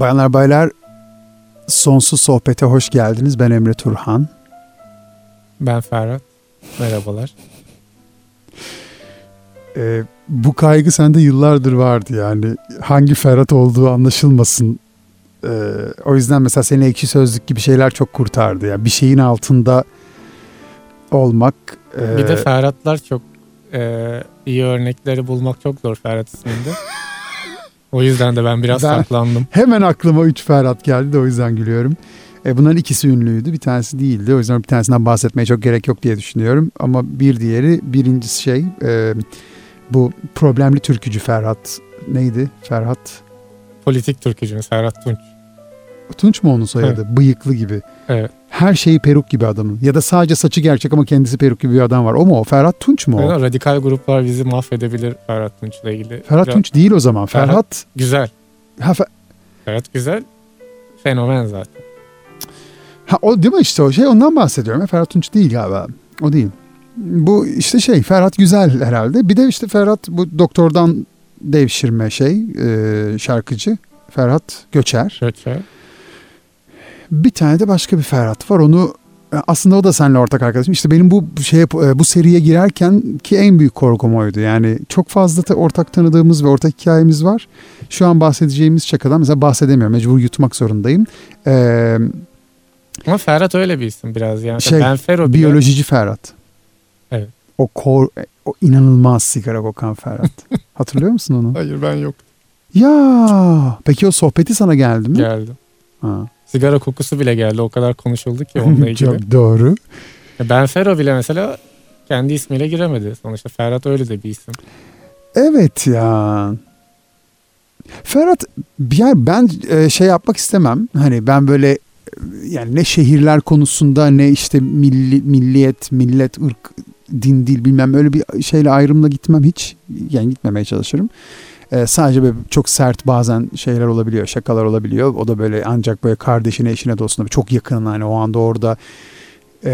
Bayanlar baylar sonsuz sohbete hoş geldiniz. Ben Emre Turhan. Ben Ferhat. Merhabalar. Ee, bu kaygı sende yıllardır vardı yani. Hangi Ferhat olduğu anlaşılmasın. Ee, o yüzden mesela seni ekşi sözlük gibi şeyler çok kurtardı. Yani bir şeyin altında olmak. E... Bir de Ferhatlar çok e, iyi örnekleri bulmak çok zor Ferhat isminde. O yüzden de ben biraz ben, saklandım. Hemen aklıma 3 Ferhat geldi de o yüzden gülüyorum. E, bunların ikisi ünlüydü. Bir tanesi değildi. O yüzden bir tanesinden bahsetmeye çok gerek yok diye düşünüyorum. Ama bir diğeri birincisi şey e, bu problemli türkücü Ferhat. Neydi Ferhat? Politik türkücümüz Ferhat Tunç. Tunç mu onun soyadı? Bıyıklı gibi. Evet. Her şeyi peruk gibi adamın. Ya da sadece saçı gerçek ama kendisi peruk gibi bir adam var. O mu o? Ferhat Tunç mu o? Evet, radikal gruplar bizi mahvedebilir Ferhat Tunç'la ilgili. Ferhat Biraz... Tunç değil o zaman. Ferhat... Ferhat... Güzel. Ha, Fer... Ferhat Güzel. Fenomen zaten. Ha o değil mi işte o şey ondan bahsediyorum. Ferhat Tunç değil galiba. O değil. Bu işte şey Ferhat Güzel herhalde. Bir de işte Ferhat bu doktordan devşirme şey e, şarkıcı. Ferhat Göçer. Göçer. Bir tane de başka bir Ferhat var. Onu e, aslında o da seninle ortak arkadaşım. İşte benim bu şey e, bu seriye girerken ki en büyük korkum oydu. Yani çok fazla da ortak tanıdığımız ve ortak hikayemiz var. Şu an bahsedeceğimiz şakadan mesela bahsedemiyorum. Mecbur yutmak zorundayım. Ee, Ama Ferhat öyle bir isim biraz yani. Şey, ben Fero. Biyolojici Ferhat. Evet. O kor, o inanılmaz sigara kokan Ferhat. Hatırlıyor musun onu? Hayır ben yok. Ya peki o sohbeti sana geldi mi? Geldi. Ha. Sigara kokusu bile geldi. O kadar konuşuldu ki onunla ilgili. Çok doğru. Ben Ferro bile mesela kendi ismiyle giremedi. Sonuçta Ferhat öyle de bir isim. Evet ya. Ferhat yani ben e, şey yapmak istemem. Hani ben böyle yani ne şehirler konusunda ne işte milli, milliyet, millet, ırk, din, dil bilmem öyle bir şeyle ayrımla gitmem hiç. Yani gitmemeye çalışırım. E, sadece böyle çok sert bazen şeyler olabiliyor, şakalar olabiliyor. O da böyle ancak böyle kardeşine, eşine, dostuna çok yakın hani o anda orada e,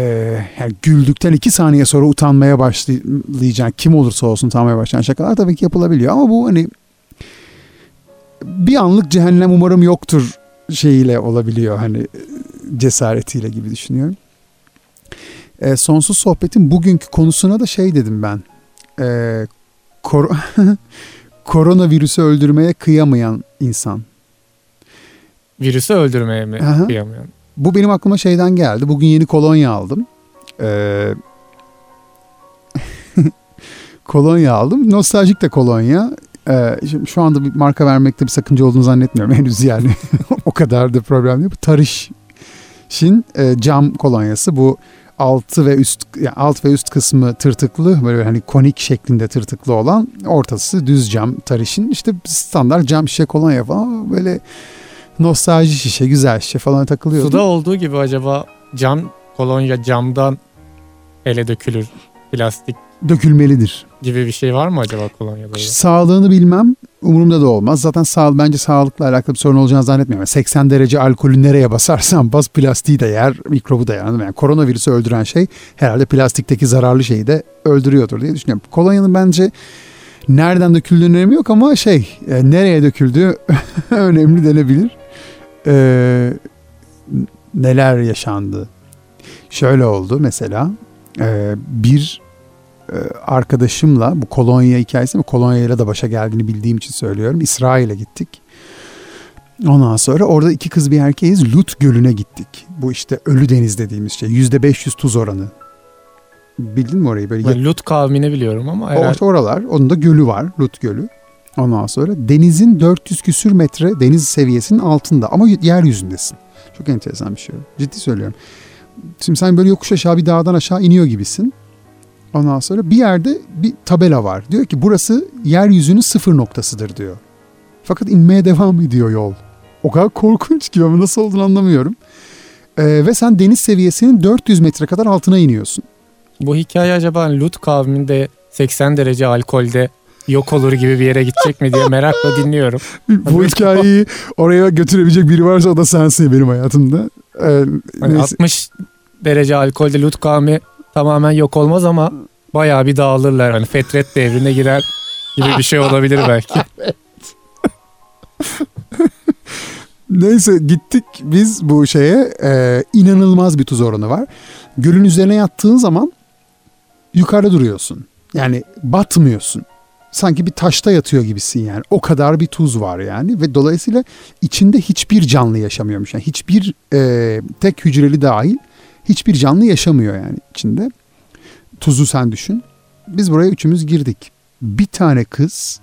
yani güldükten iki saniye sonra utanmaya başlayacağın kim olursa olsun utanmaya başlayan şakalar tabii ki yapılabiliyor. Ama bu hani bir anlık cehennem umarım yoktur şeyiyle olabiliyor hani cesaretiyle gibi düşünüyorum. E, sonsuz sohbetin bugünkü konusuna da şey dedim ben. E, kor koronavirüsü öldürmeye kıyamayan insan. Virüsü öldürmeye mi Aha. kıyamayan? Bu benim aklıma şeyden geldi. Bugün yeni kolonya aldım. Ee, kolonya aldım. Nostaljik de kolonya. Ee, şimdi şu anda bir marka vermekte bir sakınca olduğunu zannetmiyorum henüz yani. o kadar da problem değil. Bu Tariş'in e, cam kolonyası. Bu altı ve üst yani alt ve üst kısmı tırtıklı böyle hani konik şeklinde tırtıklı olan ortası düz cam tarişin işte standart cam şişe kolonya falan böyle nostalji şişe güzel şişe falan takılıyordu. Suda olduğu gibi acaba cam kolonya camdan ele dökülür plastik dökülmelidir. Gibi bir şey var mı acaba kolonyada? Sağlığını bilmem. Umurumda da olmaz. Zaten sağ, bence sağlıkla alakalı bir sorun olacağını zannetmiyorum. 80 derece alkolü nereye basarsan bas plastiği de yer, mikrobu da yer. Yani koronavirüsü öldüren şey herhalde plastikteki zararlı şeyi de öldürüyordur diye düşünüyorum. Kolonyanın bence nereden döküldüğünün önemi yok ama şey e, nereye döküldüğü önemli denebilir. E, neler yaşandı? Şöyle oldu mesela e, bir arkadaşımla bu kolonya hikayesi mi kolonyayla da başa geldiğini bildiğim için söylüyorum. İsrail'e gittik. Ondan sonra orada iki kız bir erkeğiz. Lut Gölü'ne gittik. Bu işte Ölü Deniz dediğimiz şey. Yüzde 500 tuz oranı. Bildin mi orayı? Böyle ben Lut kavmini biliyorum ama herhalde. Orta oralar. Onun da gölü var. Lut Gölü. Ondan sonra denizin 400 küsür metre deniz seviyesinin altında ama yeryüzündesin. Çok enteresan bir şey. Ciddi söylüyorum. Şimdi sen böyle yokuş aşağı bir dağdan aşağı iniyor gibisin. Ondan sonra bir yerde bir tabela var. Diyor ki burası yeryüzünün sıfır noktasıdır diyor. Fakat inmeye devam ediyor yol. O kadar korkunç ki ama nasıl olduğunu anlamıyorum. Ee, ve sen deniz seviyesinin 400 metre kadar altına iniyorsun. Bu hikaye acaba Lut kavminde 80 derece alkolde yok olur gibi bir yere gidecek mi diye merakla dinliyorum. Bu hikayeyi oraya götürebilecek biri varsa o da sensin benim hayatımda. Ee, hani 60 derece alkolde Lut kavmi tamamen yok olmaz ama bayağı bir dağılırlar. Hani fetret devrine girer gibi bir şey olabilir belki. Neyse gittik biz bu şeye e, inanılmaz bir tuz oranı var. Gölün üzerine yattığın zaman yukarıda duruyorsun. Yani batmıyorsun. Sanki bir taşta yatıyor gibisin yani. O kadar bir tuz var yani ve dolayısıyla içinde hiçbir canlı yaşamıyormuş. Yani hiçbir e, tek hücreli dahil hiçbir canlı yaşamıyor yani içinde. Tuzu sen düşün. Biz buraya üçümüz girdik. Bir tane kız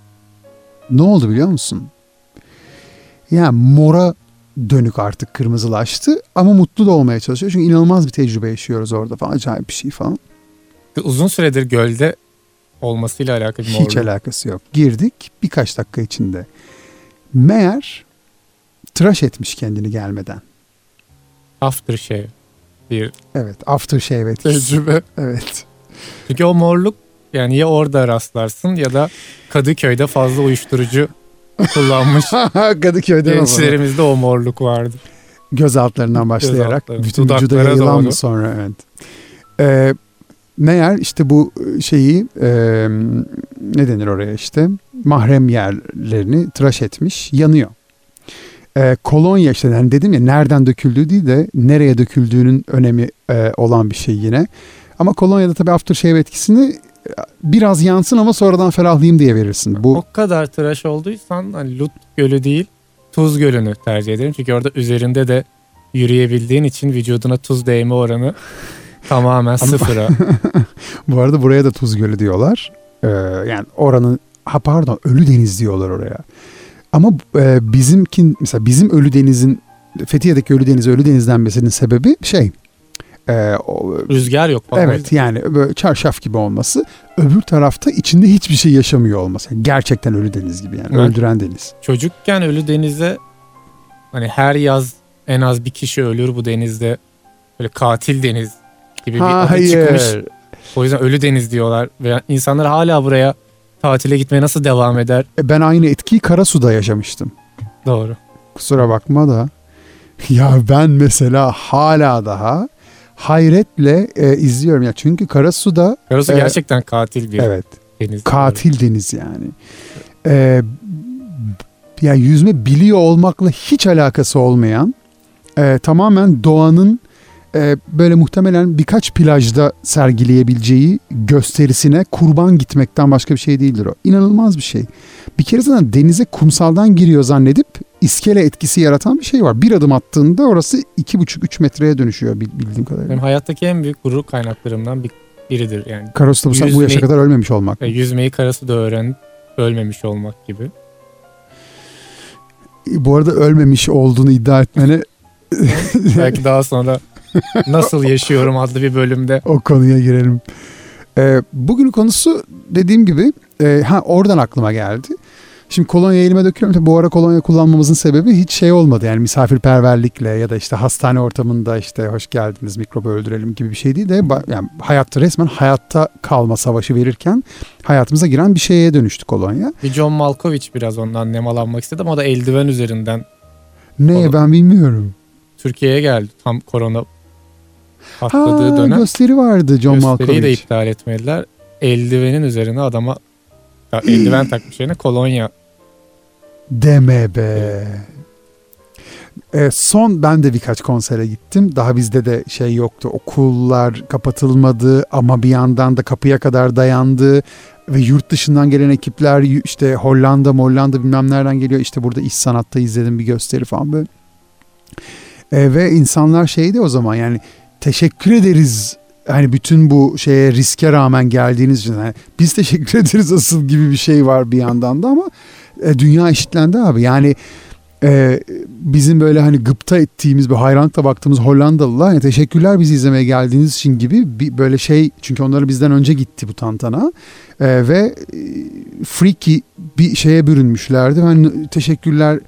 ne oldu biliyor musun? Yani mora dönük artık kırmızılaştı ama mutlu da olmaya çalışıyor. Çünkü inanılmaz bir tecrübe yaşıyoruz orada falan. Acayip bir şey falan. Uzun süredir gölde olmasıyla alakalı mı Hiç alakası yok. Girdik birkaç dakika içinde. Meğer tıraş etmiş kendini gelmeden. Aftershave bir Evet aftershave etkisi. tecrübe. Evet. Çünkü o morluk yani ya orada rastlarsın ya da Kadıköy'de fazla uyuşturucu kullanmış Kadıköy'de ama. gençlerimizde o morluk vardı. Göz altlarından başlayarak altları, bütün vücuda dudaklara yayılan doğru. mı sonra evet. Ee, meğer işte bu şeyi e, ne denir oraya işte mahrem yerlerini tıraş etmiş yanıyor. Ee, kolonya işte yani dedim ya nereden döküldüğü değil de nereye döküldüğünün önemi e, olan bir şey yine. Ama kolonyada tabii aftershave etkisini e, biraz yansın ama sonradan ferahlayayım diye verirsin. Bu O kadar tıraş olduysan hani Lut Gölü değil Tuz Gölü'nü tercih ederim. Çünkü orada üzerinde de yürüyebildiğin için vücuduna tuz değme oranı tamamen sıfıra. Bu arada buraya da Tuz Gölü diyorlar. Ee, yani oranın ha pardon Ölü Deniz diyorlar oraya. Ama e, bizimkin mesela bizim Ölü Deniz'in Fethiye'deki Ölü Deniz Ölü Deniz denmesinin sebebi şey e, o- Rüzgar yok falan. evet yani böyle çarşaf gibi olması öbür tarafta içinde hiçbir şey yaşamıyor olması. Yani gerçekten Ölü Deniz gibi yani Evet. öldüren deniz. Çocukken Ölü Deniz'e hani her yaz en az bir kişi ölür bu denizde. Böyle katil deniz gibi bir adı çıkmış. O yüzden Ölü Deniz diyorlar. Ve insanlar hala buraya tatile gitmeye nasıl devam eder? E, Ben aynı etkiyi Karasu'da yaşamıştım. Doğru. kusura bakma da ya ben mesela hala daha hayretle e, izliyorum ya çünkü Karasu'da Karası Evet. gerçekten katil bir evet deniz. katil deniz yani. E, ya yüzme biliyor olmakla hiç alakası olmayan e, tamamen doğanın e, böyle muhtemelen birkaç plajda sergileyebileceği gösterisine kurban gitmekten başka bir şey değildir o. İnanılmaz bir şey. Bir kere zaten denize kumsaldan giriyor zannedip iskele etkisi yaratan bir şey var. Bir adım attığında orası iki buçuk üç metreye dönüşüyor bil- bildiğim kadarıyla. Benim hayattaki en büyük gurur kaynaklarımdan bir, biridir yani. Karos'ta bu, bu yaşa Yüzmeyi- kadar ölmemiş olmak. E, yüzmeyi karası da öğrenip ölmemiş olmak gibi. Bu arada ölmemiş olduğunu iddia etmene Belki daha sonra Nasıl Yaşıyorum adlı bir bölümde. o konuya girelim. Ee, bugünün konusu dediğim gibi e, ha oradan aklıma geldi. Şimdi kolonya elime döküyorum. Tabii bu ara kolonya kullanmamızın sebebi hiç şey olmadı. Yani misafirperverlikle ya da işte hastane ortamında işte hoş geldiniz mikrobu öldürelim gibi bir şey değil de yani hayatta resmen hayatta kalma savaşı verirken hayatımıza giren bir şeye dönüştü kolonya. Bir John Malkovich biraz ondan nemalanmak istedim. O da eldiven üzerinden Ne ben bilmiyorum. Türkiye'ye geldi. Tam korona patladığı Ha, dönem. gösteri vardı John Gösteriyi de Malkovich. iptal etmediler. Eldivenin üzerine adama ya eldiven takmış yerine kolonya. Deme be. E, son ben de birkaç konsere gittim. Daha bizde de şey yoktu. Okullar kapatılmadı ama bir yandan da kapıya kadar dayandı. Ve yurt dışından gelen ekipler işte Hollanda, Hollanda bilmem nereden geliyor. İşte burada iş sanatta izledim bir gösteri falan böyle. E, ve insanlar şeydi o zaman yani teşekkür ederiz hani bütün bu şeye riske rağmen geldiğiniz için. Yani biz teşekkür ederiz asıl gibi bir şey var bir yandan da ama e, dünya eşitlendi abi. Yani e, bizim böyle hani gıpta ettiğimiz bir hayranlıkla baktığımız Hollandalılar yani teşekkürler bizi izlemeye geldiğiniz için gibi bir böyle şey çünkü onları bizden önce gitti bu tantana E, ve e, freaky bir şeye bürünmüşlerdi. Ben teşekkürler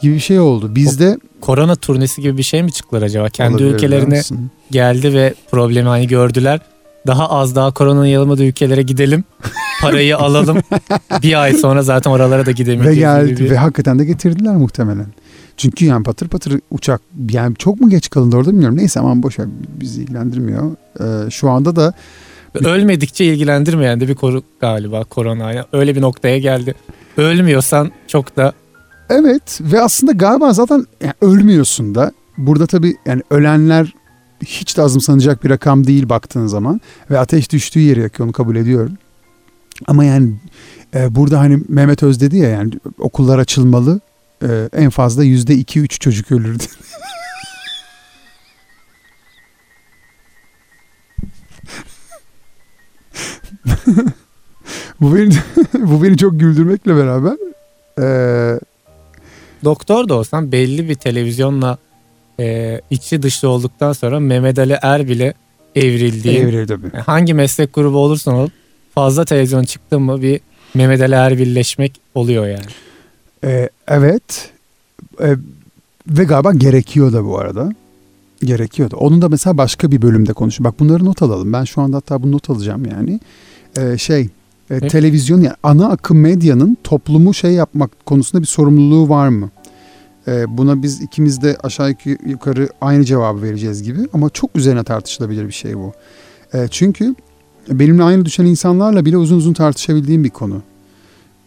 gibi bir şey oldu. Bizde Korona turnesi gibi bir şey mi çıktılar acaba? Kendi Olabilir, ülkelerine geldi ve problemi hani gördüler. Daha az daha koronanın yayılmadığı ülkelere gidelim. Parayı alalım. bir ay sonra zaten oralara da ve gidemeyeceğiz. geldi gibi ve hakikaten de getirdiler muhtemelen. Çünkü yani patır patır uçak yani çok mu geç kalındı orada bilmiyorum. Neyse aman boş ver bizi ilgilendirmiyor. Ee, şu anda da Ölmedikçe ilgilendirmeyen de bir koru galiba korona. Yani öyle bir noktaya geldi. Ölmüyorsan çok da Evet ve aslında galiba zaten yani ölmüyorsun da. Burada tabii yani ölenler hiç de azımsanacak bir rakam değil baktığın zaman. Ve ateş düştüğü yeri yakıyor onu kabul ediyorum. Ama yani e, burada hani Mehmet Öz dedi ya yani okullar açılmalı e, en fazla yüzde iki üç çocuk ölürdü. bu beni bu beni çok güldürmekle beraber ee, doktor da olsan belli bir televizyonla e, içi dışlı olduktan sonra Mehmet Ali Er bile evrildiği. Evrildi tabii. Hangi meslek grubu olursan ol fazla televizyon çıktı mı bir Mehmet Ali Er birleşmek oluyor yani. Ee, evet. Ee, ve galiba gerekiyor da bu arada. Gerekiyordu. Onun da mesela başka bir bölümde konuşuyor. Bak bunları not alalım. Ben şu anda hatta bunu not alacağım yani. Ee, şey e, televizyon yani ana akım medyanın toplumu şey yapmak konusunda bir sorumluluğu var mı? Ee, buna biz ikimiz de aşağı yukarı aynı cevabı vereceğiz gibi ama çok üzerine tartışılabilir bir şey bu. Ee, çünkü benimle aynı düşen insanlarla bile uzun uzun tartışabildiğim bir konu.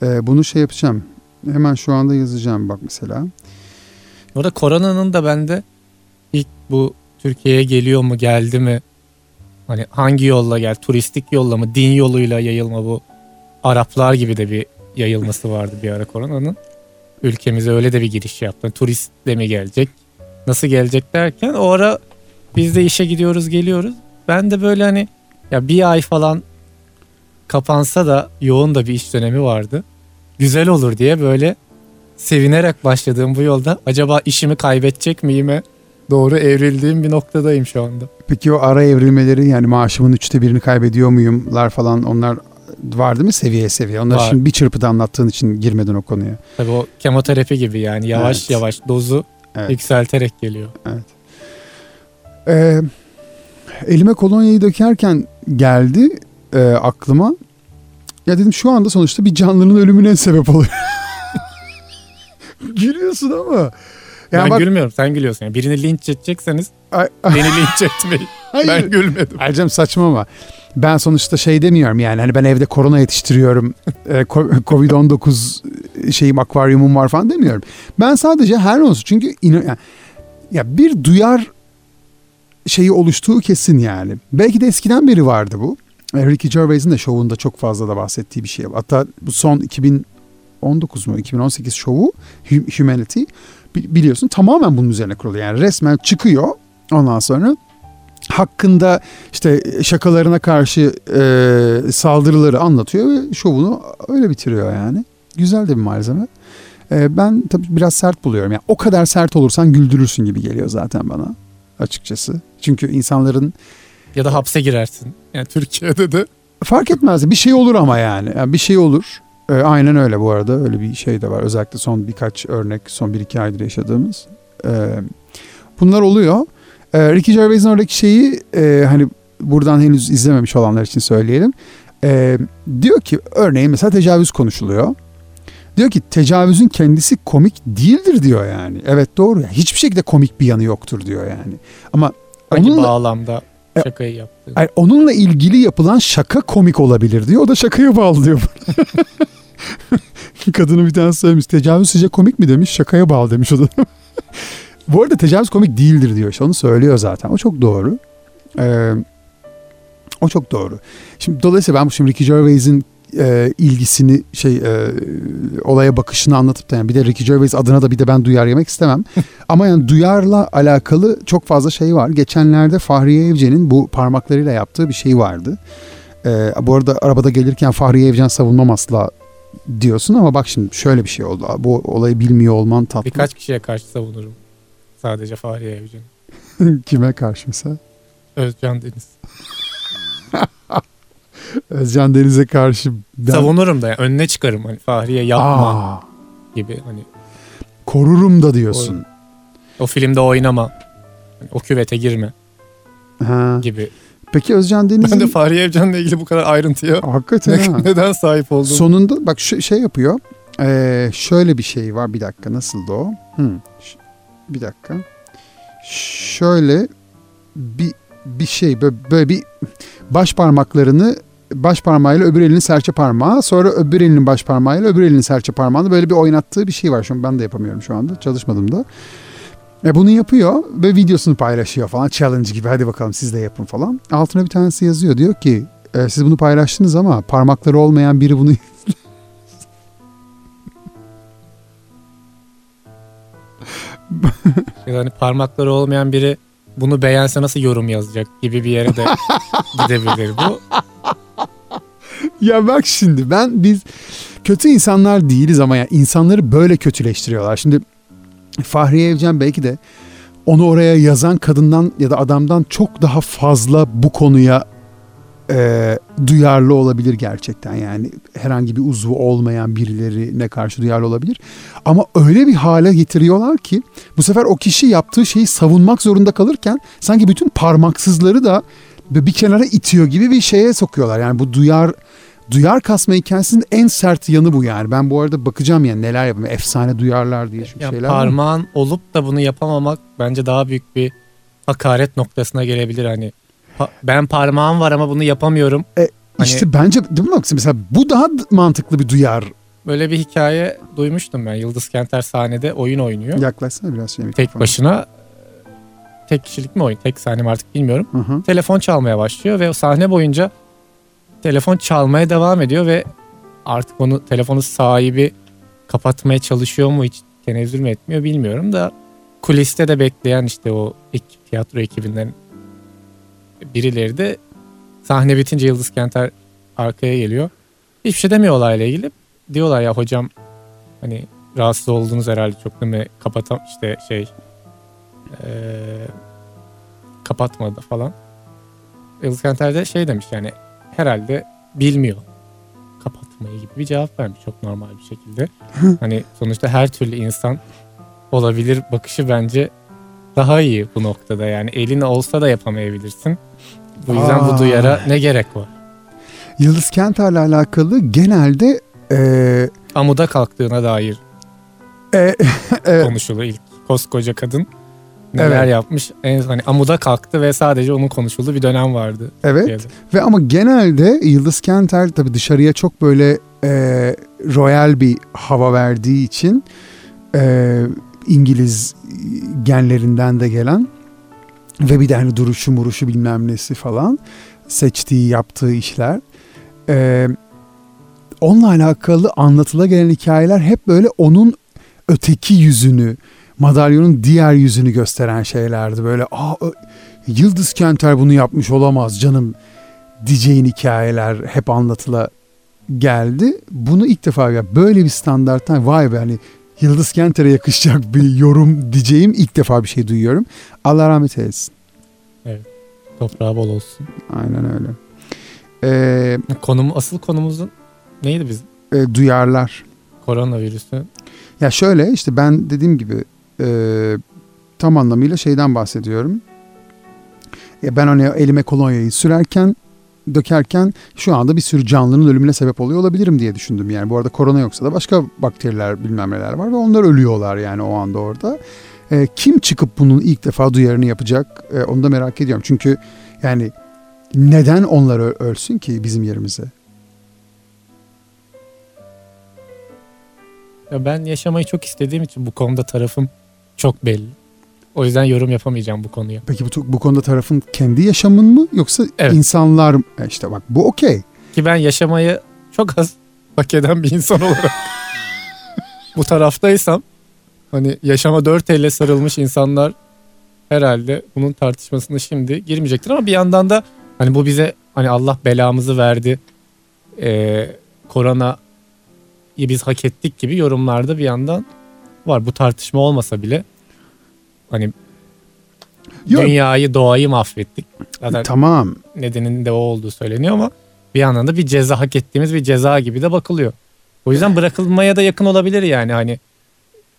Ee, bunu şey yapacağım. Hemen şu anda yazacağım bak mesela. Orada koronanın da bende ilk bu Türkiye'ye geliyor mu geldi mi? Hani hangi yolla gel? Turistik yolla mı? Din yoluyla yayılma bu? Araplar gibi de bir yayılması vardı bir ara koronanın. Ülkemize öyle de bir giriş yaptı. Turist de mi gelecek? Nasıl gelecek derken o ara biz de işe gidiyoruz geliyoruz. Ben de böyle hani ya bir ay falan kapansa da yoğun da bir iş dönemi vardı. Güzel olur diye böyle sevinerek başladığım bu yolda acaba işimi kaybedecek miyime doğru evrildiğim bir noktadayım şu anda. Peki o ara evrilmeleri yani maaşımın üçte birini kaybediyor muyumlar falan onlar var değil mi seviye seviye? Onları var. şimdi bir çırpıda anlattığın için girmedin o konuya. Tabii o kemoterapi gibi yani yavaş evet. yavaş dozu evet. yükselterek geliyor. Evet. Ee, elime kolonyayı dökerken geldi e, aklıma. Ya dedim şu anda sonuçta bir canlının ölümüne sebep oluyor. Gülüyorsun ama. Yani ben bak, gülmüyorum sen gülüyorsun. Yani birini linç edecekseniz ay, ay. beni linç etmeyin. Hayır. Ben gülmedim. Ayrıca saçma ama ben sonuçta şey demiyorum yani hani ben evde korona yetiştiriyorum. E, Covid-19 şeyim akvaryumum var falan demiyorum. Ben sadece her olsun çünkü yani, ya bir duyar şeyi oluştuğu kesin yani. Belki de eskiden beri vardı bu. E, Ricky Gervais'in de şovunda çok fazla da bahsettiği bir şey. Hatta bu son 2019 mu 2018 şovu Humanity biliyorsun tamamen bunun üzerine kurulu. Yani resmen çıkıyor ondan sonra hakkında işte şakalarına karşı e, saldırıları anlatıyor ve şovunu öyle bitiriyor yani. Güzel de bir malzeme. E, ben tabii biraz sert buluyorum. Yani o kadar sert olursan güldürürsün gibi geliyor zaten bana açıkçası. Çünkü insanların ya da hapse girersin. Yani Türkiye'de de fark etmez. Bir şey olur ama yani. yani bir şey olur. E, aynen öyle bu arada. Öyle bir şey de var. Özellikle son birkaç örnek, son bir iki aydır yaşadığımız. E, bunlar oluyor. E, Ricky Gervais'in oradaki şeyi e, hani buradan henüz izlememiş olanlar için söyleyelim. E, diyor ki örneğin mesela tecavüz konuşuluyor. Diyor ki tecavüzün kendisi komik değildir diyor yani. Evet doğru. Yani hiçbir şekilde komik bir yanı yoktur diyor yani. Ama Hangi onunla, bağlamda şakayı yaptı? Yani onunla ilgili yapılan şaka komik olabilir diyor. O da şakaya bağlı diyor. Kadını bir tane söylemiş. Tecavüz sizce komik mi demiş. Şakaya bağlı demiş o da. Bu arada tecavüz komik değildir diyor. İşte onu söylüyor zaten. O çok doğru. Ee, o çok doğru. Şimdi dolayısıyla ben şimdi Ricky Gervais'in e, ilgisini şey e, olaya bakışını anlatıp da yani bir de Ricky Gervais adına da bir de ben duyar yemek istemem. Ama yani duyarla alakalı çok fazla şey var. Geçenlerde Fahriye Evcen'in bu parmaklarıyla yaptığı bir şey vardı. E, bu arada arabada gelirken Fahriye Evcen savunmam asla diyorsun ama bak şimdi şöyle bir şey oldu. Bu olayı bilmiyor olman tatlı. Birkaç kişiye karşı savunurum. Sadece Fahriye Evcen. Kime karşı mesela? Özcan Deniz. Özcan Deniz'e karşı ben... savunurum da yani önüne çıkarım hani Fahriye yapma Aa. gibi hani korurum da diyorsun. O, o filmde oynama. Yani o küvete girme. Ha. gibi. Peki Özcan Deniz'in... Ben de Fahriye Evcan'la ilgili bu kadar ayrıntıya Hakikaten ne, ha. neden sahip oldum? Sonunda bak şu, şey yapıyor. Ee, şöyle bir şey var bir dakika nasıldı o? Hmm. Bir dakika. Şöyle bir bir şey böyle, böyle bir baş parmaklarını baş parmağıyla öbür elinin serçe parmağı sonra öbür elinin baş parmağıyla öbür elinin serçe parmağını böyle bir oynattığı bir şey var. Şu an ben de yapamıyorum şu anda çalışmadım da. E bunu yapıyor ve videosunu paylaşıyor falan challenge gibi hadi bakalım siz de yapın falan. Altına bir tanesi yazıyor diyor ki e, siz bunu paylaştınız ama parmakları olmayan biri bunu yani parmakları olmayan biri bunu beğense nasıl yorum yazacak gibi bir yere de gidebilir bu. ya bak şimdi ben biz kötü insanlar değiliz ama ya insanları böyle kötüleştiriyorlar. Şimdi Fahriye Evcen belki de onu oraya yazan kadından ya da adamdan çok daha fazla bu konuya e, duyarlı olabilir gerçekten. Yani herhangi bir uzvu olmayan birilerine karşı duyarlı olabilir. Ama öyle bir hale getiriyorlar ki bu sefer o kişi yaptığı şeyi savunmak zorunda kalırken sanki bütün parmaksızları da bir kenara itiyor gibi bir şeye sokuyorlar. Yani bu duyar duyar kasma hikayesinin en sert yanı bu yani. Ben bu arada bakacağım yani neler yapayım. Efsane duyarlar diye çünkü ya şeyler Parmağın var. olup da bunu yapamamak bence daha büyük bir hakaret noktasına gelebilir. Hani ben parmağım var ama bunu yapamıyorum. E, hani, işte bence değil mi Mesela bu daha mantıklı bir duyar. Böyle bir hikaye duymuştum ben. Yıldız Kenter sahnede oyun oynuyor. Yaklaşsana biraz şey Tek başına tek kişilik mi oyun? Tek sahne mi artık bilmiyorum. Hı hı. Telefon çalmaya başlıyor ve o sahne boyunca telefon çalmaya devam ediyor ve artık onu telefonu sahibi kapatmaya çalışıyor mu hiç tenezzül mü etmiyor bilmiyorum da kuliste de bekleyen işte o ekip, tiyatro ekibinden birileri de sahne bitince Yıldız Kenter arkaya geliyor. Hiçbir şey demiyor olayla ilgili. Diyorlar ya hocam hani rahatsız oldunuz herhalde çok değil mi? Kapatam işte şey ee, kapatmadı falan. Yıldız Kenter de şey demiş yani herhalde bilmiyor kapatmayı gibi bir cevap vermiş çok normal bir şekilde. hani sonuçta her türlü insan olabilir bakışı bence daha iyi bu noktada yani elin olsa da yapamayabilirsin. Bu yüzden Aa. bu duyara ne gerek var? Yıldız Kenter'le alakalı genelde e... amuda kalktığına dair e, e, konuşulur ilk koskoca kadın neler evet. yapmış. En hani amuda kalktı ve sadece onun konuşulduğu bir dönem vardı. Evet. Türkiye'de. Ve ama genelde Yıldız Kenter tabii dışarıya çok böyle e, royal bir hava verdiği için e, İngiliz genlerinden de gelen ve bir de hani duruşu muruşu bilmem nesi falan seçtiği yaptığı işler. Ee, onunla alakalı anlatıla gelen hikayeler hep böyle onun öteki yüzünü, madalyonun diğer yüzünü gösteren şeylerdi. Böyle Aa, Yıldız Kenter bunu yapmış olamaz canım diyeceğin hikayeler hep anlatıla geldi. Bunu ilk defa ya böyle bir standarttan vay be hani Yıldız Kenter'e yakışacak bir yorum diyeceğim ilk defa bir şey duyuyorum. Allah rahmet eylesin. Evet. Toprağı bol olsun. Aynen öyle. Ee, Konum, asıl konumuzun neydi bizim? E, duyarlar. Koronavirüsü. Ya şöyle işte ben dediğim gibi e, tam anlamıyla şeyden bahsediyorum. Ya ben hani elime kolonyayı sürerken dökerken şu anda bir sürü canlının ölümüne sebep oluyor olabilirim diye düşündüm. Yani bu arada korona yoksa da başka bakteriler bilmem neler var ve onlar ölüyorlar yani o anda orada. E, kim çıkıp bunun ilk defa duyarını yapacak e, onu da merak ediyorum. Çünkü yani neden onlar ölsün ki bizim yerimize? Ya ben yaşamayı çok istediğim için bu konuda tarafım çok belli. O yüzden yorum yapamayacağım bu konuya. Peki bu, bu konuda tarafın kendi yaşamın mı yoksa evet. insanlar? E, işte bak bu okey. Ki ben yaşamayı çok az hak eden bir insan olarak bu taraftaysam hani yaşama dört elle sarılmış insanlar herhalde bunun tartışmasına şimdi girmeyecektir ama bir yandan da hani bu bize hani Allah belamızı verdi e, korona biz hak ettik gibi yorumlarda bir yandan var. Bu tartışma olmasa bile hani Yok. dünyayı doğayı mahvettik. Zaten tamam. Nedeninin de o olduğu söyleniyor ama bir yandan da bir ceza hak ettiğimiz bir ceza gibi de bakılıyor. O yüzden bırakılmaya da yakın olabilir yani hani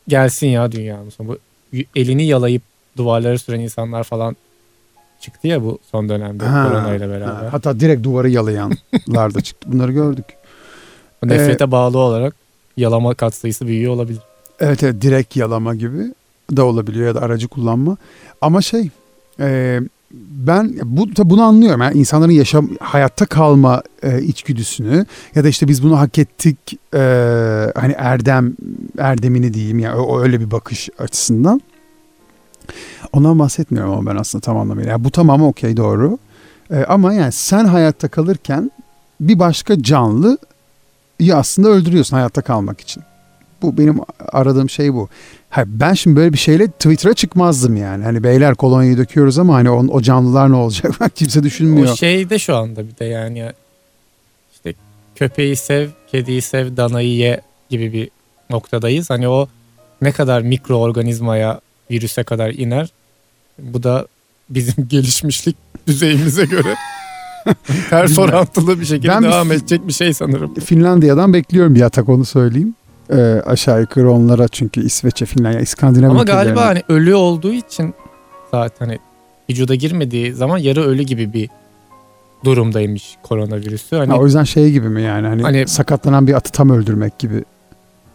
gelsin ya dünyamız. Bu elini yalayıp duvarlara süren insanlar falan çıktı ya bu son dönemde ha, korona ile beraber. Ha, hatta direkt duvarı yalayanlar da çıktı. Bunları gördük. Nefrete ee, bağlı olarak yalama katsayısı büyüyor olabilir. Evet evet direkt yalama gibi da olabiliyor ya da aracı kullanma. Ama şey e, ben bu bunu anlıyorum. Yani insanların yaşam hayatta kalma e, içgüdüsünü ya da işte biz bunu hak ettik e, hani erdem erdemini diyeyim ya yani öyle bir bakış açısından. Ondan bahsetmiyorum ama ben aslında tam anlamıyla. Yani bu tamamı okey doğru. E, ama yani sen hayatta kalırken bir başka canlıyı aslında öldürüyorsun hayatta kalmak için. Bu benim aradığım şey bu. Hayır, ben şimdi böyle bir şeyle Twitter'a çıkmazdım yani. Hani beyler kolonyayı döküyoruz ama hani o, o canlılar ne olacak kimse düşünmüyor. O şey de şu anda bir de yani işte köpeği sev, kediyi sev, danayı ye gibi bir noktadayız. Hani o ne kadar mikroorganizmaya, virüse kadar iner. Bu da bizim gelişmişlik düzeyimize göre ters orantılı bir şekilde ben devam bir, edecek bir şey sanırım. Finlandiya'dan bekliyorum bir atak onu söyleyeyim. Ee, aşağı yukarı onlara çünkü İsveç'e, Finlandiya, İskandinav Ama galiba hani ölü olduğu için zaten hani vücuda girmediği zaman yarı ölü gibi bir durumdaymış koronavirüsü. Hani, ha, o yüzden şey gibi mi yani hani, hani sakatlanan bir atı tam öldürmek gibi.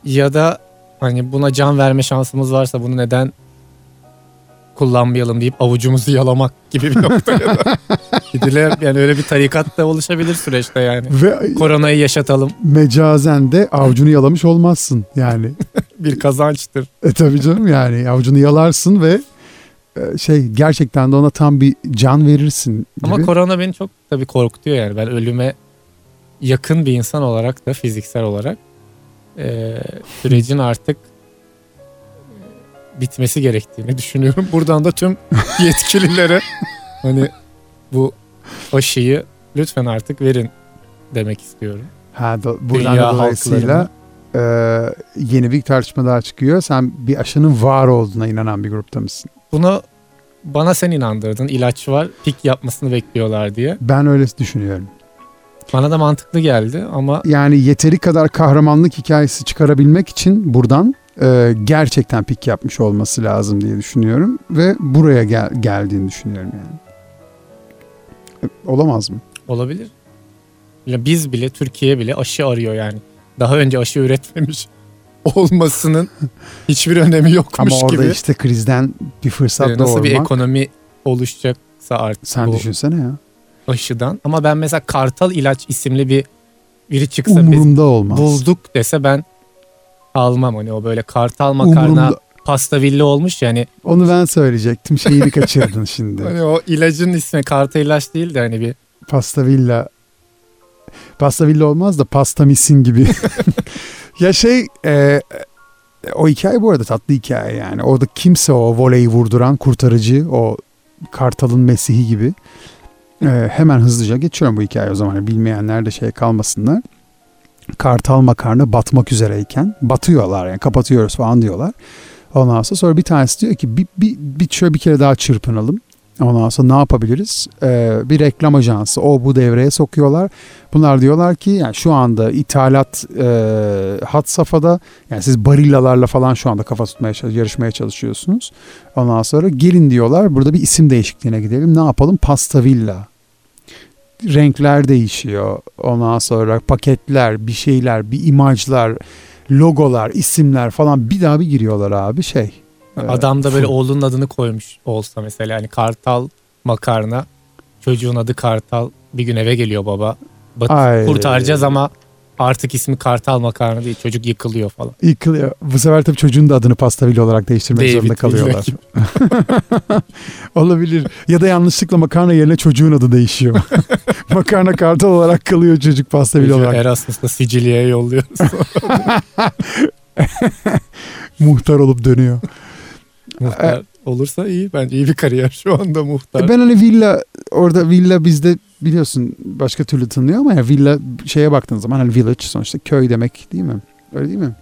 Ya da hani buna can verme şansımız varsa bunu neden kullanmayalım deyip avucumuzu yalamak gibi bir noktaya da gidilir. Yani öyle bir tarikat da oluşabilir süreçte yani. Ve Koronayı yaşatalım. Mecazen de avucunu yalamış olmazsın yani. bir kazançtır. E tabii canım yani avucunu yalarsın ve e, şey gerçekten de ona tam bir can verirsin gibi. Ama korona beni çok tabii korkutuyor yani. Ben ölüme yakın bir insan olarak da fiziksel olarak e, sürecin artık bitmesi gerektiğini düşünüyorum. Buradan da tüm yetkililere hani bu aşıyı lütfen artık verin demek istiyorum. Ha, do, buradan Dünya dolayısıyla e, yeni bir tartışma daha çıkıyor. Sen bir aşının var olduğuna inanan bir grupta mısın? Bunu bana sen inandırdın. İlaç var, pik yapmasını bekliyorlar diye. Ben öyle düşünüyorum. Bana da mantıklı geldi ama... Yani yeteri kadar kahramanlık hikayesi çıkarabilmek için buradan e, gerçekten pik yapmış olması lazım diye düşünüyorum ve buraya gel, geldiğini düşünüyorum yani. E, olamaz mı? Olabilir. Ya biz bile Türkiye bile aşı arıyor yani. Daha önce aşı üretmemiş olmasının hiçbir önemi yokmuş gibi. Ama orada gibi. işte krizden bir fırsat ee, Nasıl bir ekonomi oluşacaksa artık Sen düşünsene ya. Aşıdan. Ama ben mesela Kartal ilaç isimli bir biri çıksa Umurumda biz olmaz. bulduk dese ben almam hani o böyle kartal makarna Umurumda. pasta villa olmuş yani. Onu ben söyleyecektim şeyini kaçırdın şimdi. Hani o ilacın ismi karta ilaç değil de hani bir. Pasta villa. Pasta villa olmaz da pasta misin gibi. ya şey e, o hikaye bu arada tatlı hikaye yani. Orada kimse o voleyi vurduran kurtarıcı o Kartal'ın Mesih'i gibi. E, hemen hızlıca geçiyorum bu hikaye o zaman. Bilmeyenler de şey kalmasınlar. Kartal makarna batmak üzereyken batıyorlar yani kapatıyoruz falan diyorlar. Ondan sonra, sonra bir tanesi diyor ki bir, bir, bir şöyle bir kere daha çırpınalım. Ondan sonra ne yapabiliriz? Ee, bir reklam ajansı o bu devreye sokuyorlar. Bunlar diyorlar ki yani şu anda ithalat e, hat safhada yani siz barillalarla falan şu anda kafa tutmaya yarışmaya çalışıyorsunuz. Ondan sonra gelin diyorlar burada bir isim değişikliğine gidelim. Ne yapalım? Pasta Villa renkler değişiyor. Ondan sonra paketler, bir şeyler, bir imajlar, logolar, isimler falan bir daha bir giriyorlar abi şey. E, Adam da böyle oğlunun adını koymuş olsa mesela hani Kartal makarna çocuğun adı Kartal bir gün eve geliyor baba. Bat, kurtaracağız ama Artık ismi Kartal Makarna değil çocuk yıkılıyor falan. Yıkılıyor. Bu sefer tabii çocuğun da adını Pasta Villa olarak değiştirmek David zorunda kalıyorlar. Olabilir. Ya da yanlışlıkla makarna yerine çocuğun adı değişiyor. makarna Kartal olarak kalıyor çocuk Pasta Villa olarak. Erasmus'ta Sicilya'ya yolluyoruz. Muhtar olup dönüyor. Muhtar olursa iyi. Bence iyi bir kariyer şu anda muhtar. E ben hani villa orada villa bizde biliyorsun başka türlü tanıyor ama ya villa şeye baktığın zaman hani village sonuçta köy demek değil mi? Öyle değil mi?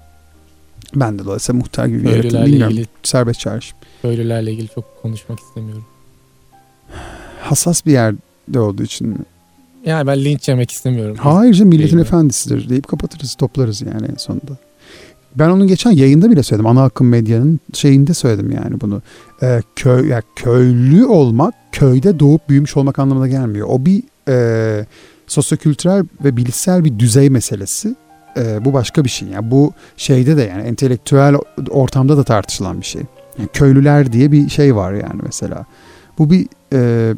Ben de dolayısıyla muhtar gibi bir yarattım. Bilmiyorum. Ilgili, serbest çağrış. Köylülerle ilgili çok konuşmak istemiyorum. Hassas bir yerde olduğu için? Yani ben linç yemek istemiyorum. Hayır canım milletin efendisidir deyip kapatırız toplarız yani en sonunda. Ben onun geçen yayında bile söyledim. Ana akım medyanın şeyinde söyledim yani bunu. Ee, köy, yani köylü olmak, köyde doğup büyümüş olmak anlamına gelmiyor. O bir e, sosyokültürel ve bilişsel bir düzey meselesi. E, bu başka bir şey. Yani bu şeyde de yani entelektüel ortamda da tartışılan bir şey. Yani köylüler diye bir şey var yani mesela. Bu bir e,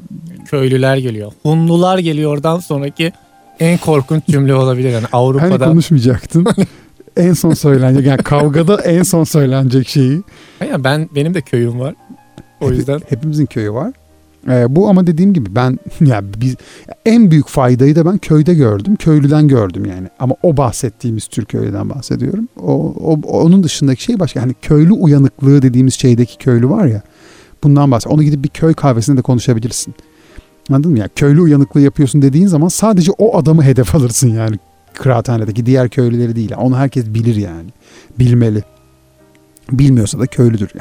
köylüler geliyor. Hunlular geliyor oradan sonraki en korkunç cümle olabilir. Yani Avrupa'da. Hani konuşmayacaktın. en son söylenecek yani kavgada en son söylenecek şeyi. Ya ben benim de köyüm var. O yüzden hepimizin köyü var. Ee, bu ama dediğim gibi ben yani biz en büyük faydayı da ben köyde gördüm. Köylüden gördüm yani. Ama o bahsettiğimiz tür köylüden bahsediyorum. O, o onun dışındaki şey başka. Yani köylü uyanıklığı dediğimiz şeydeki köylü var ya. Bundan bahsediyorum. Onu gidip bir köy kahvesinde de konuşabilirsin. Anladın mı? Yani köylü uyanıklığı yapıyorsun dediğin zaman sadece o adamı hedef alırsın yani kıraathanedeki diğer köylüleri değil. Onu herkes bilir yani. Bilmeli. Bilmiyorsa da köylüdür.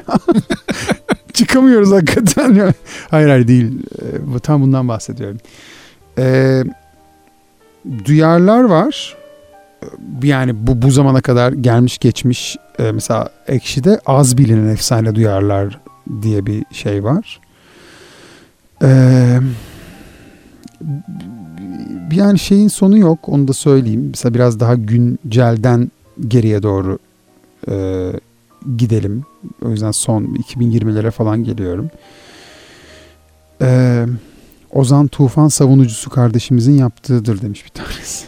Çıkamıyoruz hakikaten. hayır hayır değil. Ee, tam bundan bahsediyorum. Ee, duyarlar var. Yani bu bu zamana kadar gelmiş geçmiş e, mesela Ekşi'de az bilinen efsane duyarlar diye bir şey var. Ee, yani şeyin sonu yok onu da söyleyeyim. Mesela biraz daha güncelden geriye doğru e, gidelim. O yüzden son 2020'lere falan geliyorum. Ee, Ozan Tufan savunucusu kardeşimizin yaptığıdır demiş bir tanesi.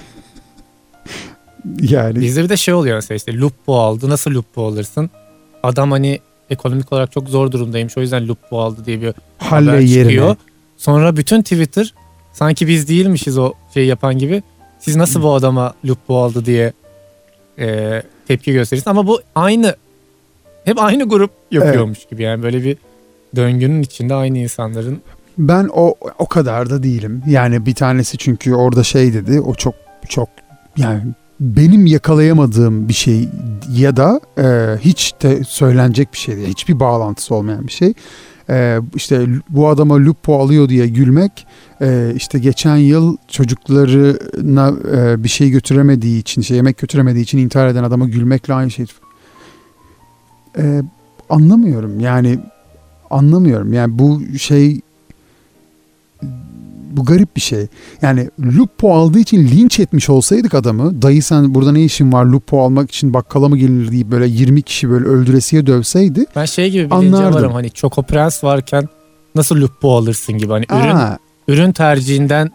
yani. Bizde bir de şey oluyor mesela işte Lupo aldı. Nasıl Lupo alırsın? Adam hani ekonomik olarak çok zor durumdaymış. O yüzden Lupo aldı diye bir Halle haber yerine. çıkıyor. Sonra bütün Twitter sanki biz değilmişiz o şey yapan gibi. Siz nasıl bu adama Lupo aldı diye e, tepki gösterirsin. Ama bu aynı hep aynı grup yapıyormuş evet. gibi yani böyle bir döngünün içinde aynı insanların. Ben o o kadar da değilim. Yani bir tanesi çünkü orada şey dedi. O çok çok yani benim yakalayamadığım bir şey ya da e, hiç de söylenecek bir şey değil. Hiçbir bağlantısı olmayan bir şey. E, işte bu adama lupo alıyor diye gülmek e, işte geçen yıl çocuklarına e, bir şey götüremediği için şey yemek götüremediği için intihar eden adama gülmekle aynı şey. E, anlamıyorum yani anlamıyorum. Yani bu şey bu garip bir şey. Yani Lupo aldığı için linç etmiş olsaydık adamı dayı sen burada ne işin var Lupo almak için bakkala mı gelir deyip böyle 20 kişi böyle öldüresiye dövseydi Ben şey gibi bilince varım hani Choco Prens varken nasıl Lupo alırsın gibi hani ürün, Aa. ürün tercihinden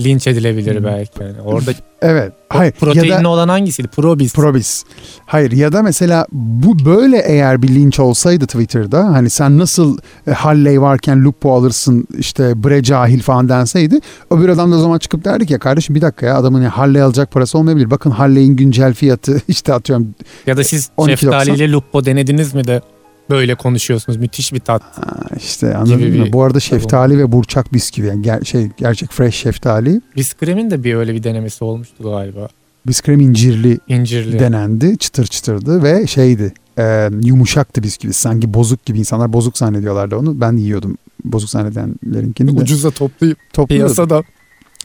linç edilebilir belki. Yani orada evet. Hayır. Proteinli ya da, olan hangisiydi? Probis. Probis. Hayır ya da mesela bu böyle eğer bir linç olsaydı Twitter'da hani sen nasıl e, Halley varken Lupo alırsın işte bre cahil falan denseydi öbür adam da o zaman çıkıp derdik ya kardeşim bir dakika ya adamın Halley alacak parası olmayabilir. Bakın Halley'in güncel fiyatı işte atıyorum. Ya da siz şeftaliyle Lupo denediniz mi de böyle konuşuyorsunuz. Müthiş bir tat. Ha, işte anladın mı? Bu arada şeftali ve burçak bisküvi. Yani ger- şey gerçek fresh şeftali. Biskrem'in de bir öyle bir denemesi olmuştu galiba. Biskrem incirli, incirli denendi. Çıtır çıtırdı ve şeydi. E, yumuşaktı bisküvi. Sanki bozuk gibi insanlar bozuk zannediyorlardı onu. Ben yiyordum bozuk zannedenlerinkini de. Ucuza toplayıp piyasada.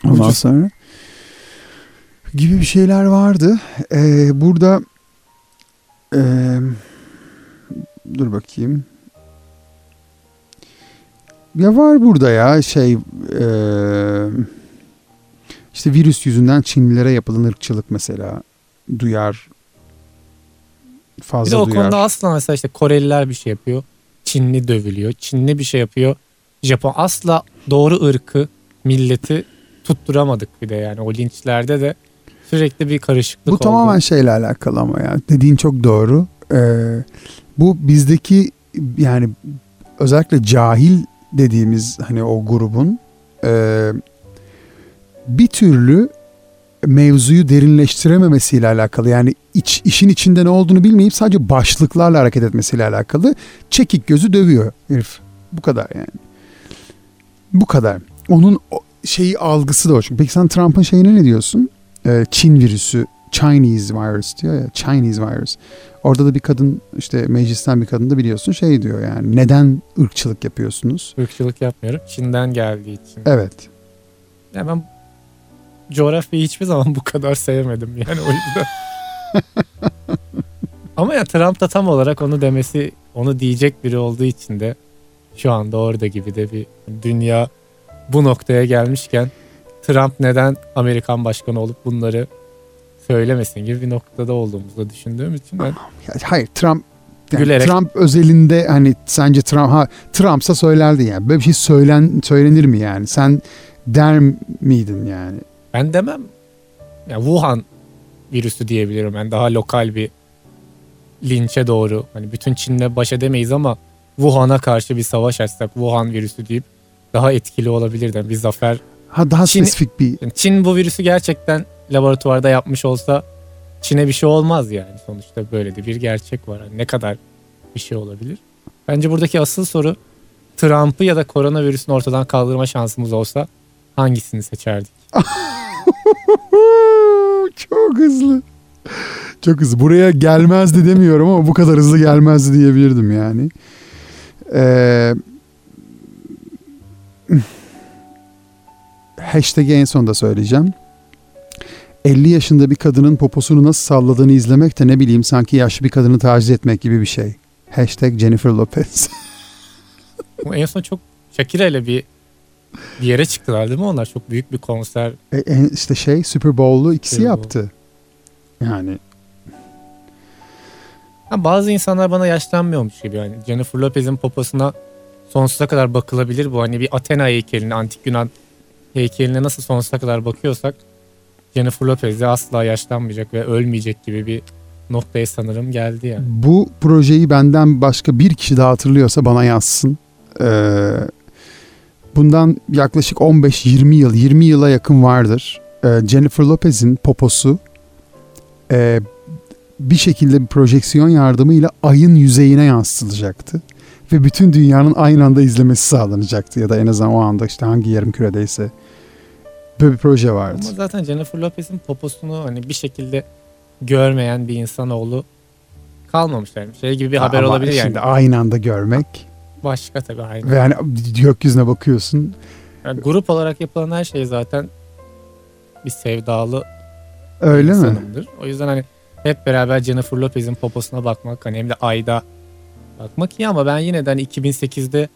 Ondan ucuz. sonra gibi bir şeyler vardı. Ee, burada e, dur bakayım. Ya var burada ya şey e, işte virüs yüzünden Çinlilere yapılan ırkçılık mesela duyar fazla bir de o duyar. konuda asla mesela işte Koreliler bir şey yapıyor. Çinli dövülüyor. Çinli bir şey yapıyor. Japon asla doğru ırkı, milleti tutturamadık bir de yani o linçlerde de sürekli bir karışıklık Bu oldu. tamamen şeyle alakalı ama ya dediğin çok doğru. Ee, bu bizdeki yani özellikle cahil dediğimiz hani o grubun e, bir türlü mevzuyu derinleştirememesiyle alakalı yani iç, işin içinde ne olduğunu bilmeyip sadece başlıklarla hareket etmesiyle alakalı çekik gözü dövüyor herif. Bu kadar yani. Bu kadar. Onun şeyi algısı da o. Peki sen Trump'ın şeyine ne diyorsun? Ee, Çin virüsü, Chinese virus diyor ya. Chinese virus. Orada da bir kadın işte meclisten bir kadın da biliyorsun şey diyor yani neden ırkçılık yapıyorsunuz? Irkçılık yapmıyorum. Çin'den geldiği için. Evet. Ya ben coğrafyayı hiçbir zaman bu kadar sevmedim yani o yüzden. Ama ya Trump da tam olarak onu demesi, onu diyecek biri olduğu için de şu anda orada gibi de bir dünya bu noktaya gelmişken Trump neden Amerikan başkanı olup bunları söylemesin gibi bir noktada olduğumuzu düşündüğüm için ben... Hayır Trump Yani Gülerek. Trump özelinde hani sence Trump ha Trump'sa söylerdi yani. Böyle bir şey söylen söylenir mi yani? Sen der miydin yani? Ben demem. Ya Wuhan virüsü diyebilirim. Yani daha lokal bir linçe doğru. Hani bütün Çin'le baş edemeyiz ama Wuhan'a karşı bir savaş açsak Wuhan virüsü deyip daha etkili olabilirdi. Yani bir zafer. Ha daha Çin- spesifik bir Çin bu virüsü gerçekten laboratuvarda yapmış olsa Çin'e bir şey olmaz yani. Sonuçta böyle de bir gerçek var. Hani ne kadar bir şey olabilir? Bence buradaki asıl soru Trump'ı ya da koronavirüsünü ortadan kaldırma şansımız olsa hangisini seçerdik? Çok hızlı. Çok hızlı. Buraya gelmezdi demiyorum ama bu kadar hızlı gelmezdi diyebilirdim yani. Ee, hashtag'i en sonda söyleyeceğim. 50 yaşında bir kadının poposunu nasıl salladığını izlemek de ne bileyim sanki yaşlı bir kadını taciz etmek gibi bir şey. Hashtag Jennifer Lopez. En son çok Shakira ile bir bir yere çıktılar değil mi onlar? Çok büyük bir konser. E, e, işte şey Super Bowl'lu ikisi Super Bowl. yaptı. Yani Ha, bazı insanlar bana yaşlanmıyormuş gibi yani. Jennifer Lopez'in poposuna sonsuza kadar bakılabilir bu. Hani bir Athena heykeline, antik Yunan heykeline nasıl sonsuza kadar bakıyorsak Jennifer Lopez asla yaşlanmayacak ve ölmeyecek gibi bir noktaya sanırım geldi yani. Bu projeyi benden başka bir kişi daha hatırlıyorsa bana yazsın. Ee, bundan yaklaşık 15-20 yıl, 20 yıla yakın vardır. Ee, Jennifer Lopez'in poposu e, bir şekilde bir projeksiyon yardımıyla ayın yüzeyine yansıtılacaktı. Ve bütün dünyanın aynı anda izlemesi sağlanacaktı. Ya da en azından o anda işte hangi yarım küredeyse. Böyle bir proje vardı. Ama zaten Jennifer Lopez'in poposunu hani bir şekilde görmeyen bir insanoğlu kalmamış yani. Şey gibi bir haber Ama olabilir yani. Şimdi aynı anda görmek Başka tabii aynı. ve yani gökyüzüne bakıyorsun. Yani grup olarak yapılan her şey zaten bir sevdalı Öyle mi? insanımdır. O yüzden hani hep beraber Jennifer Lopez'in poposuna bakmak hani hem de ayda bakmak iyi ama ben yine de hani 2008'de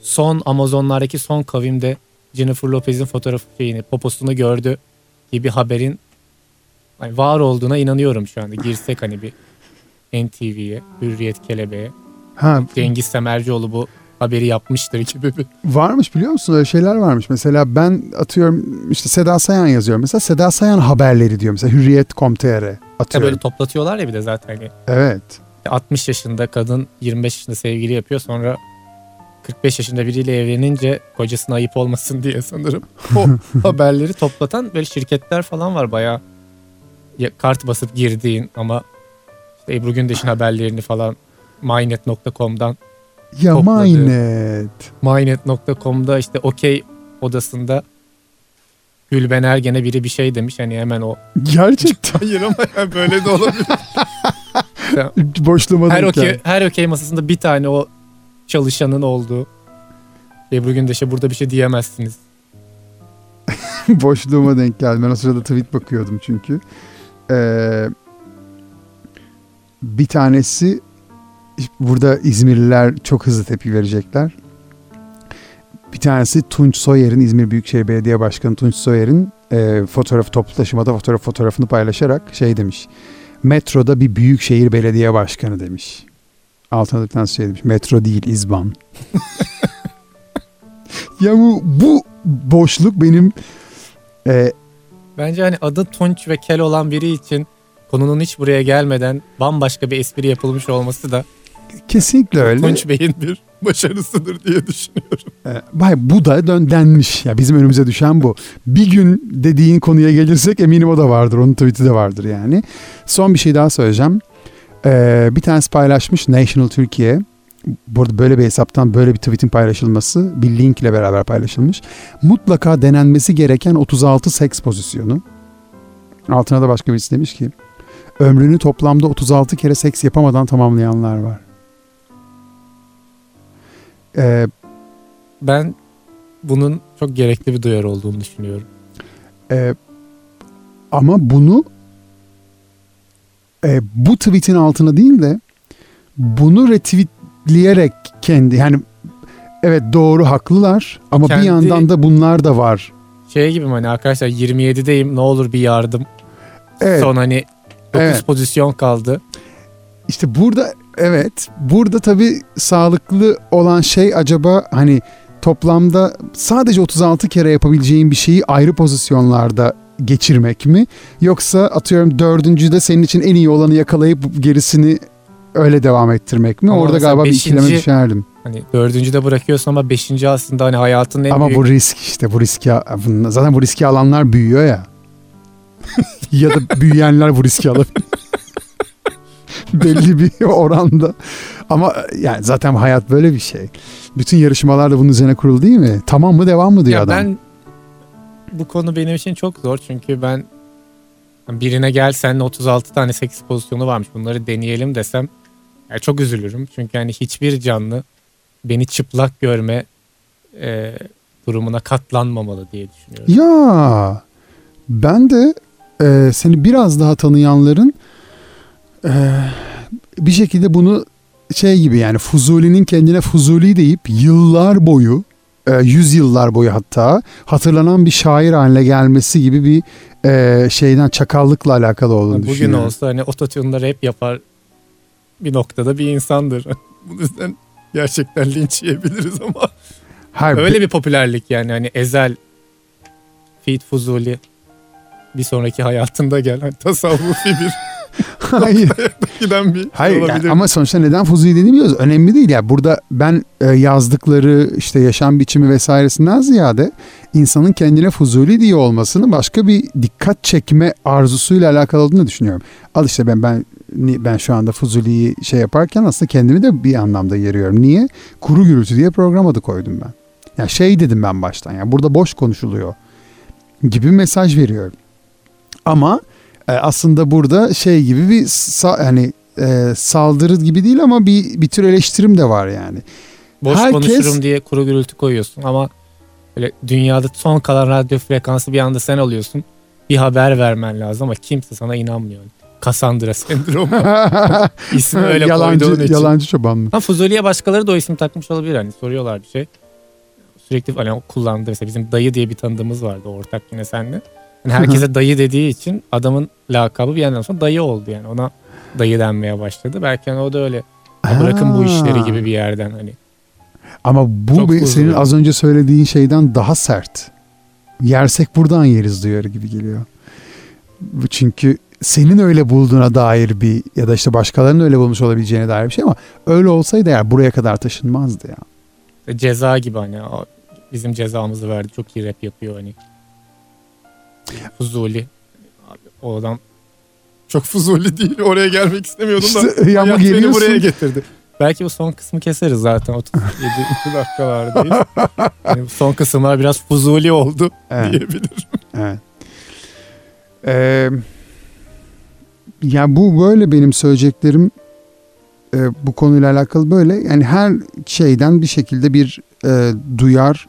son Amazonlardaki son kavimde Jennifer Lopez'in fotoğrafı şeyini poposunu gördü gibi haberin hani var olduğuna inanıyorum şu anda. Girsek hani bir NTV'ye, Hürriyet Kelebeğe. Ha Cengiz Semercioğlu bu haberi yapmıştır gibi bir Varmış biliyor musun öyle şeyler varmış. Mesela ben atıyorum işte Seda Sayan yazıyorum. Mesela Seda Sayan haberleri diyor mesela Hürriyet.com.tr Ya atıyorum. böyle toplatıyorlar ya bir de zaten. Hani Evet. 60 yaşında kadın 25 yaşında sevgili yapıyor sonra 45 yaşında biriyle evlenince kocasına ayıp olmasın diye sanırım o haberleri toplatan böyle şirketler falan var bayağı Ya- kart basıp girdiğin ama işte Ebru Gündeş'in haberlerini falan mynet.com'dan Ya Topladı. Mynet. mynet.com'da işte okey odasında Gülben Ergen'e biri bir şey demiş hani hemen o Gerçekten hayır ama yani böyle de olabilir. boşluğuma her okey her okey masasında bir tane o çalışanın olduğu. Ebru Gündeş'e burada bir şey diyemezsiniz. Boşluğuma denk geldi. Ben o sırada tweet bakıyordum çünkü. Ee, bir tanesi burada İzmirliler çok hızlı tepki verecekler. Bir tanesi Tunç Soyer'in İzmir Büyükşehir Belediye Başkanı Tunç Soyer'in e, fotoğrafı toplu taşımada fotoğraf fotoğrafını paylaşarak şey demiş. Metroda bir büyükşehir belediye başkanı demiş. Altına da bir tanesi şey demiş. Metro değil İzban. ya bu, bu boşluk benim e, Bence hani adı Tunç ve Kel olan biri için konunun hiç buraya gelmeden bambaşka bir espri yapılmış olması da kesinlikle öyle. Tunç Bey'in bir başarısıdır diye düşünüyorum. E, Bay bu da dön denmiş. Ya bizim önümüze düşen bu. Bir gün dediğin konuya gelirsek eminim o da vardır. Onun tweet'i de vardır yani. Son bir şey daha söyleyeceğim. Ee, bir tanesi paylaşmış National Türkiye. Burada böyle bir hesaptan böyle bir tweet'in paylaşılması bir link ile beraber paylaşılmış. Mutlaka denenmesi gereken 36 seks pozisyonu. Altına da başka birisi demiş ki ömrünü toplamda 36 kere seks yapamadan tamamlayanlar var. Ee, Ben bunun çok gerekli bir duyarı olduğunu düşünüyorum. Ee, ama bunu e, bu tweet'in altına değil de bunu retweetleyerek kendi yani evet doğru haklılar ama Kendi- bir yandan da bunlar da var. Şey gibi hani arkadaşlar 27'deyim ne olur bir yardım. Evet. Son hani 9 Evet. pozisyon kaldı. İşte burada Evet. Burada tabii sağlıklı olan şey acaba hani toplamda sadece 36 kere yapabileceğin bir şeyi ayrı pozisyonlarda geçirmek mi? Yoksa atıyorum dördüncüde senin için en iyi olanı yakalayıp gerisini öyle devam ettirmek mi? Ama Orada galiba bir beşinci- ikileme düşerdim. Hani dördüncüde bırakıyorsun ama beşinci aslında hani hayatın en Ama büyük... bu risk işte bu riski zaten bu riski alanlar büyüyor ya. ya da büyüyenler bu riski alabilir. Belli bir oranda. Ama yani zaten hayat böyle bir şey. Bütün yarışmalar da bunun üzerine kurulu değil mi? Tamam mı devam mı diyor ya adam. ben bu konu benim için çok zor çünkü ben birine gel seninle 36 tane seks pozisyonu varmış bunları deneyelim desem yani çok üzülürüm. Çünkü hani hiçbir canlı beni çıplak görme e, durumuna katlanmamalı diye düşünüyorum. Ya ben de e, seni biraz daha tanıyanların e, bir şekilde bunu şey gibi yani Fuzuli'nin kendine Fuzuli deyip yıllar boyu e, yüz yıllar boyu hatta hatırlanan bir şair haline gelmesi gibi bir e, şeyden çakallıkla alakalı olduğunu Bugün düşünüyorum. olsa hani ototune'ları hep yapar bir noktada bir insandır. Bu yüzden gerçekten linç yiyebiliriz ama Hayır, öyle bir popülerlik yani hani Ezel, Feed Fuzuli bir sonraki hayatında gel hani tasavvufi bir hayır. giden bir Hayır yani ama sonuçta neden Fuzuli dediğimi biliyoruz. Önemli değil ya. Burada ben e, yazdıkları işte yaşam biçimi vesairesinden ziyade insanın kendine Fuzuli diye olmasını başka bir dikkat çekme arzusuyla alakalı olduğunu düşünüyorum. Al işte ben ben ben şu anda Fuzuli'yi şey yaparken aslında kendimi de bir anlamda yeriyorum. Niye? Kuru gürültü diye program adı koydum ben. Ya şey dedim ben baştan. Yani burada boş konuşuluyor gibi mesaj veriyorum. Ama aslında burada şey gibi bir hani e, saldırı gibi değil ama bir bir tür eleştirim de var yani. Boş herkes- konuşurum diye kuru gürültü koyuyorsun ama böyle dünyada son kalan radyo frekansı bir anda sen alıyorsun. Bir haber vermen lazım ama kimse sana inanmıyor. Cassandra sendromu. İsmi öyle yalancı, koyduğun için. Yalancı çoban mı? Ha Fuzuli'ye başkaları da o isim takmış olabilir hani soruyorlar bir şey. Sürekli hani o kullandığı mesela bizim dayı diye bir tanıdığımız vardı ortak yine seninle. Yani herkese dayı dediği için adamın lakabı bir yandan sonra dayı oldu yani ona dayı denmeye başladı. Belki hani o da öyle "Ya bırakın bu işleri Ha. gibi bir yerden hani. Ama bu Çok bir- senin az önce söylediğin şeyden daha sert. Yersek buradan yeriz diyor gibi geliyor. Çünkü senin öyle bulduğuna dair bir ya da işte başkalarının öyle bulmuş olabileceğine dair bir şey ama öyle olsaydı eğer buraya kadar taşınmazdı ya. Ceza gibi hani bizim cezamızı verdi. Çok iyi rap yapıyor hani. Fuzuli. Abi, o adam çok fuzuli değil. Oraya gelmek istemiyordum da. İşte, ya ama hayat beni geliyorsun. buraya getirdi. Belki bu son kısmı keseriz zaten 37 dakikalardayız. Yani son kısımlar biraz fuzuli oldu Evet. diyebilirim. Evet. Ee, ya bu böyle benim söyleyeceklerim e, bu konuyla alakalı böyle. Yani her şeyden bir şekilde bir e, duyar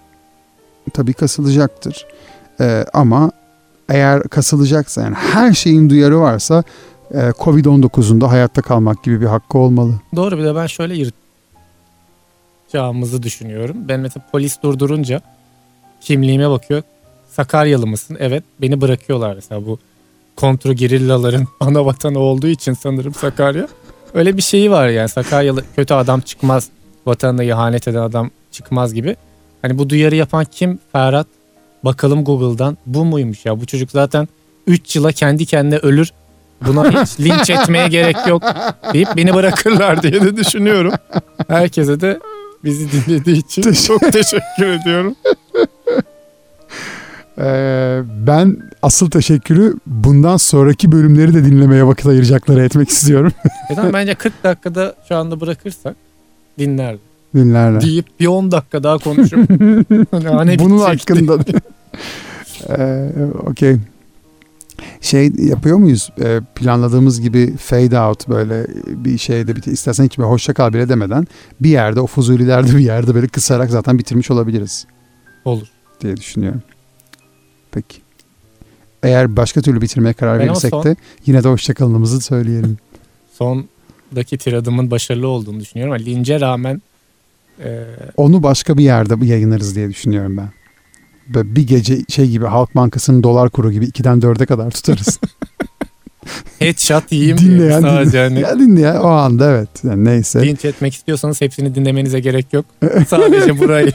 tabii kasılacaktır. E, ama eğer kasılacaksa yani her şeyin duyarı varsa e, Covid-19'un da hayatta kalmak gibi bir hakkı olmalı. Doğru bir de ben şöyle yırtacağımızı düşünüyorum. Ben mesela polis durdurunca kimliğime bakıyor. Sakaryalı mısın? Evet. Beni bırakıyorlar mesela bu kontro gerillaların ana vatanı olduğu için sanırım Sakarya. Öyle bir şeyi var yani Sakaryalı kötü adam çıkmaz. Vatanına ihanet eden adam çıkmaz gibi. Hani bu duyarı yapan kim? Ferhat. Bakalım Google'dan. Bu muymuş ya? Bu çocuk zaten 3 yıla kendi kendine ölür. Buna hiç linç etmeye gerek yok deyip beni bırakırlar diye de düşünüyorum. Herkese de bizi dinlediği için çok teşekkür ediyorum. Ee, ben asıl teşekkürü bundan sonraki bölümleri de dinlemeye vakit ayıracakları etmek istiyorum. Neden bence 40 dakikada şu anda bırakırsak dinler Dinlerler. deyip bir 10 dakika daha konuşup hani Bunun hakkında. ee, Okey. Şey yapıyor muyuz? Ee, planladığımız gibi fade out böyle bir şeyde bir istersen hiç bir hoşça kal bile demeden bir yerde o fuzulilerde bir yerde böyle kısarak zaten bitirmiş olabiliriz Olur. diye düşünüyorum. Peki. Eğer başka türlü bitirmeye karar Ben verirsek son- de yine de hoşça kalınımızı söyleyelim. Sondaki tiradımın başarılı olduğunu düşünüyorum. ama Lince rağmen e, Onu başka bir yerde yayınlarız diye düşünüyorum ben. Böyle bir gece şey gibi Halk Bankası'nın dolar kuru gibi 2'den 4'e kadar tutarız. headshot yiyeyim Dinleyen, diye sadece hani. Ya dinleyen o anda evet. Yani neyse. Linç etmek istiyorsanız hepsini dinlemenize gerek yok. Sadece burayı.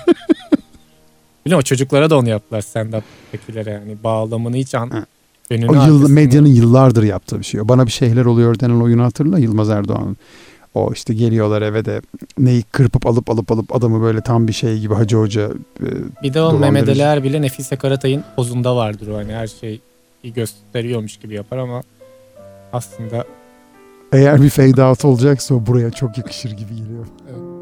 Biliyor musun çocuklara da onu yaptılar stand-up'takilere yani bağlamını hiç an, Ha. önünü O yıl, medyanın yıllardır yaptığı bir şey. Bana bir şeyler oluyor denen oyunu hatırla Yılmaz Erdoğan. O işte geliyorlar eve de neyi kırpıp alıp alıp alıp adamı böyle tam bir şey gibi Hacı Hoca e, Bir de o Ali Erbil'e Nefise Karatay'ın pozunda vardır o hani her şeyi gösteriyormuş gibi yapar ama aslında eğer bir fade out olacaksa buraya çok yakışır gibi geliyor. Evet.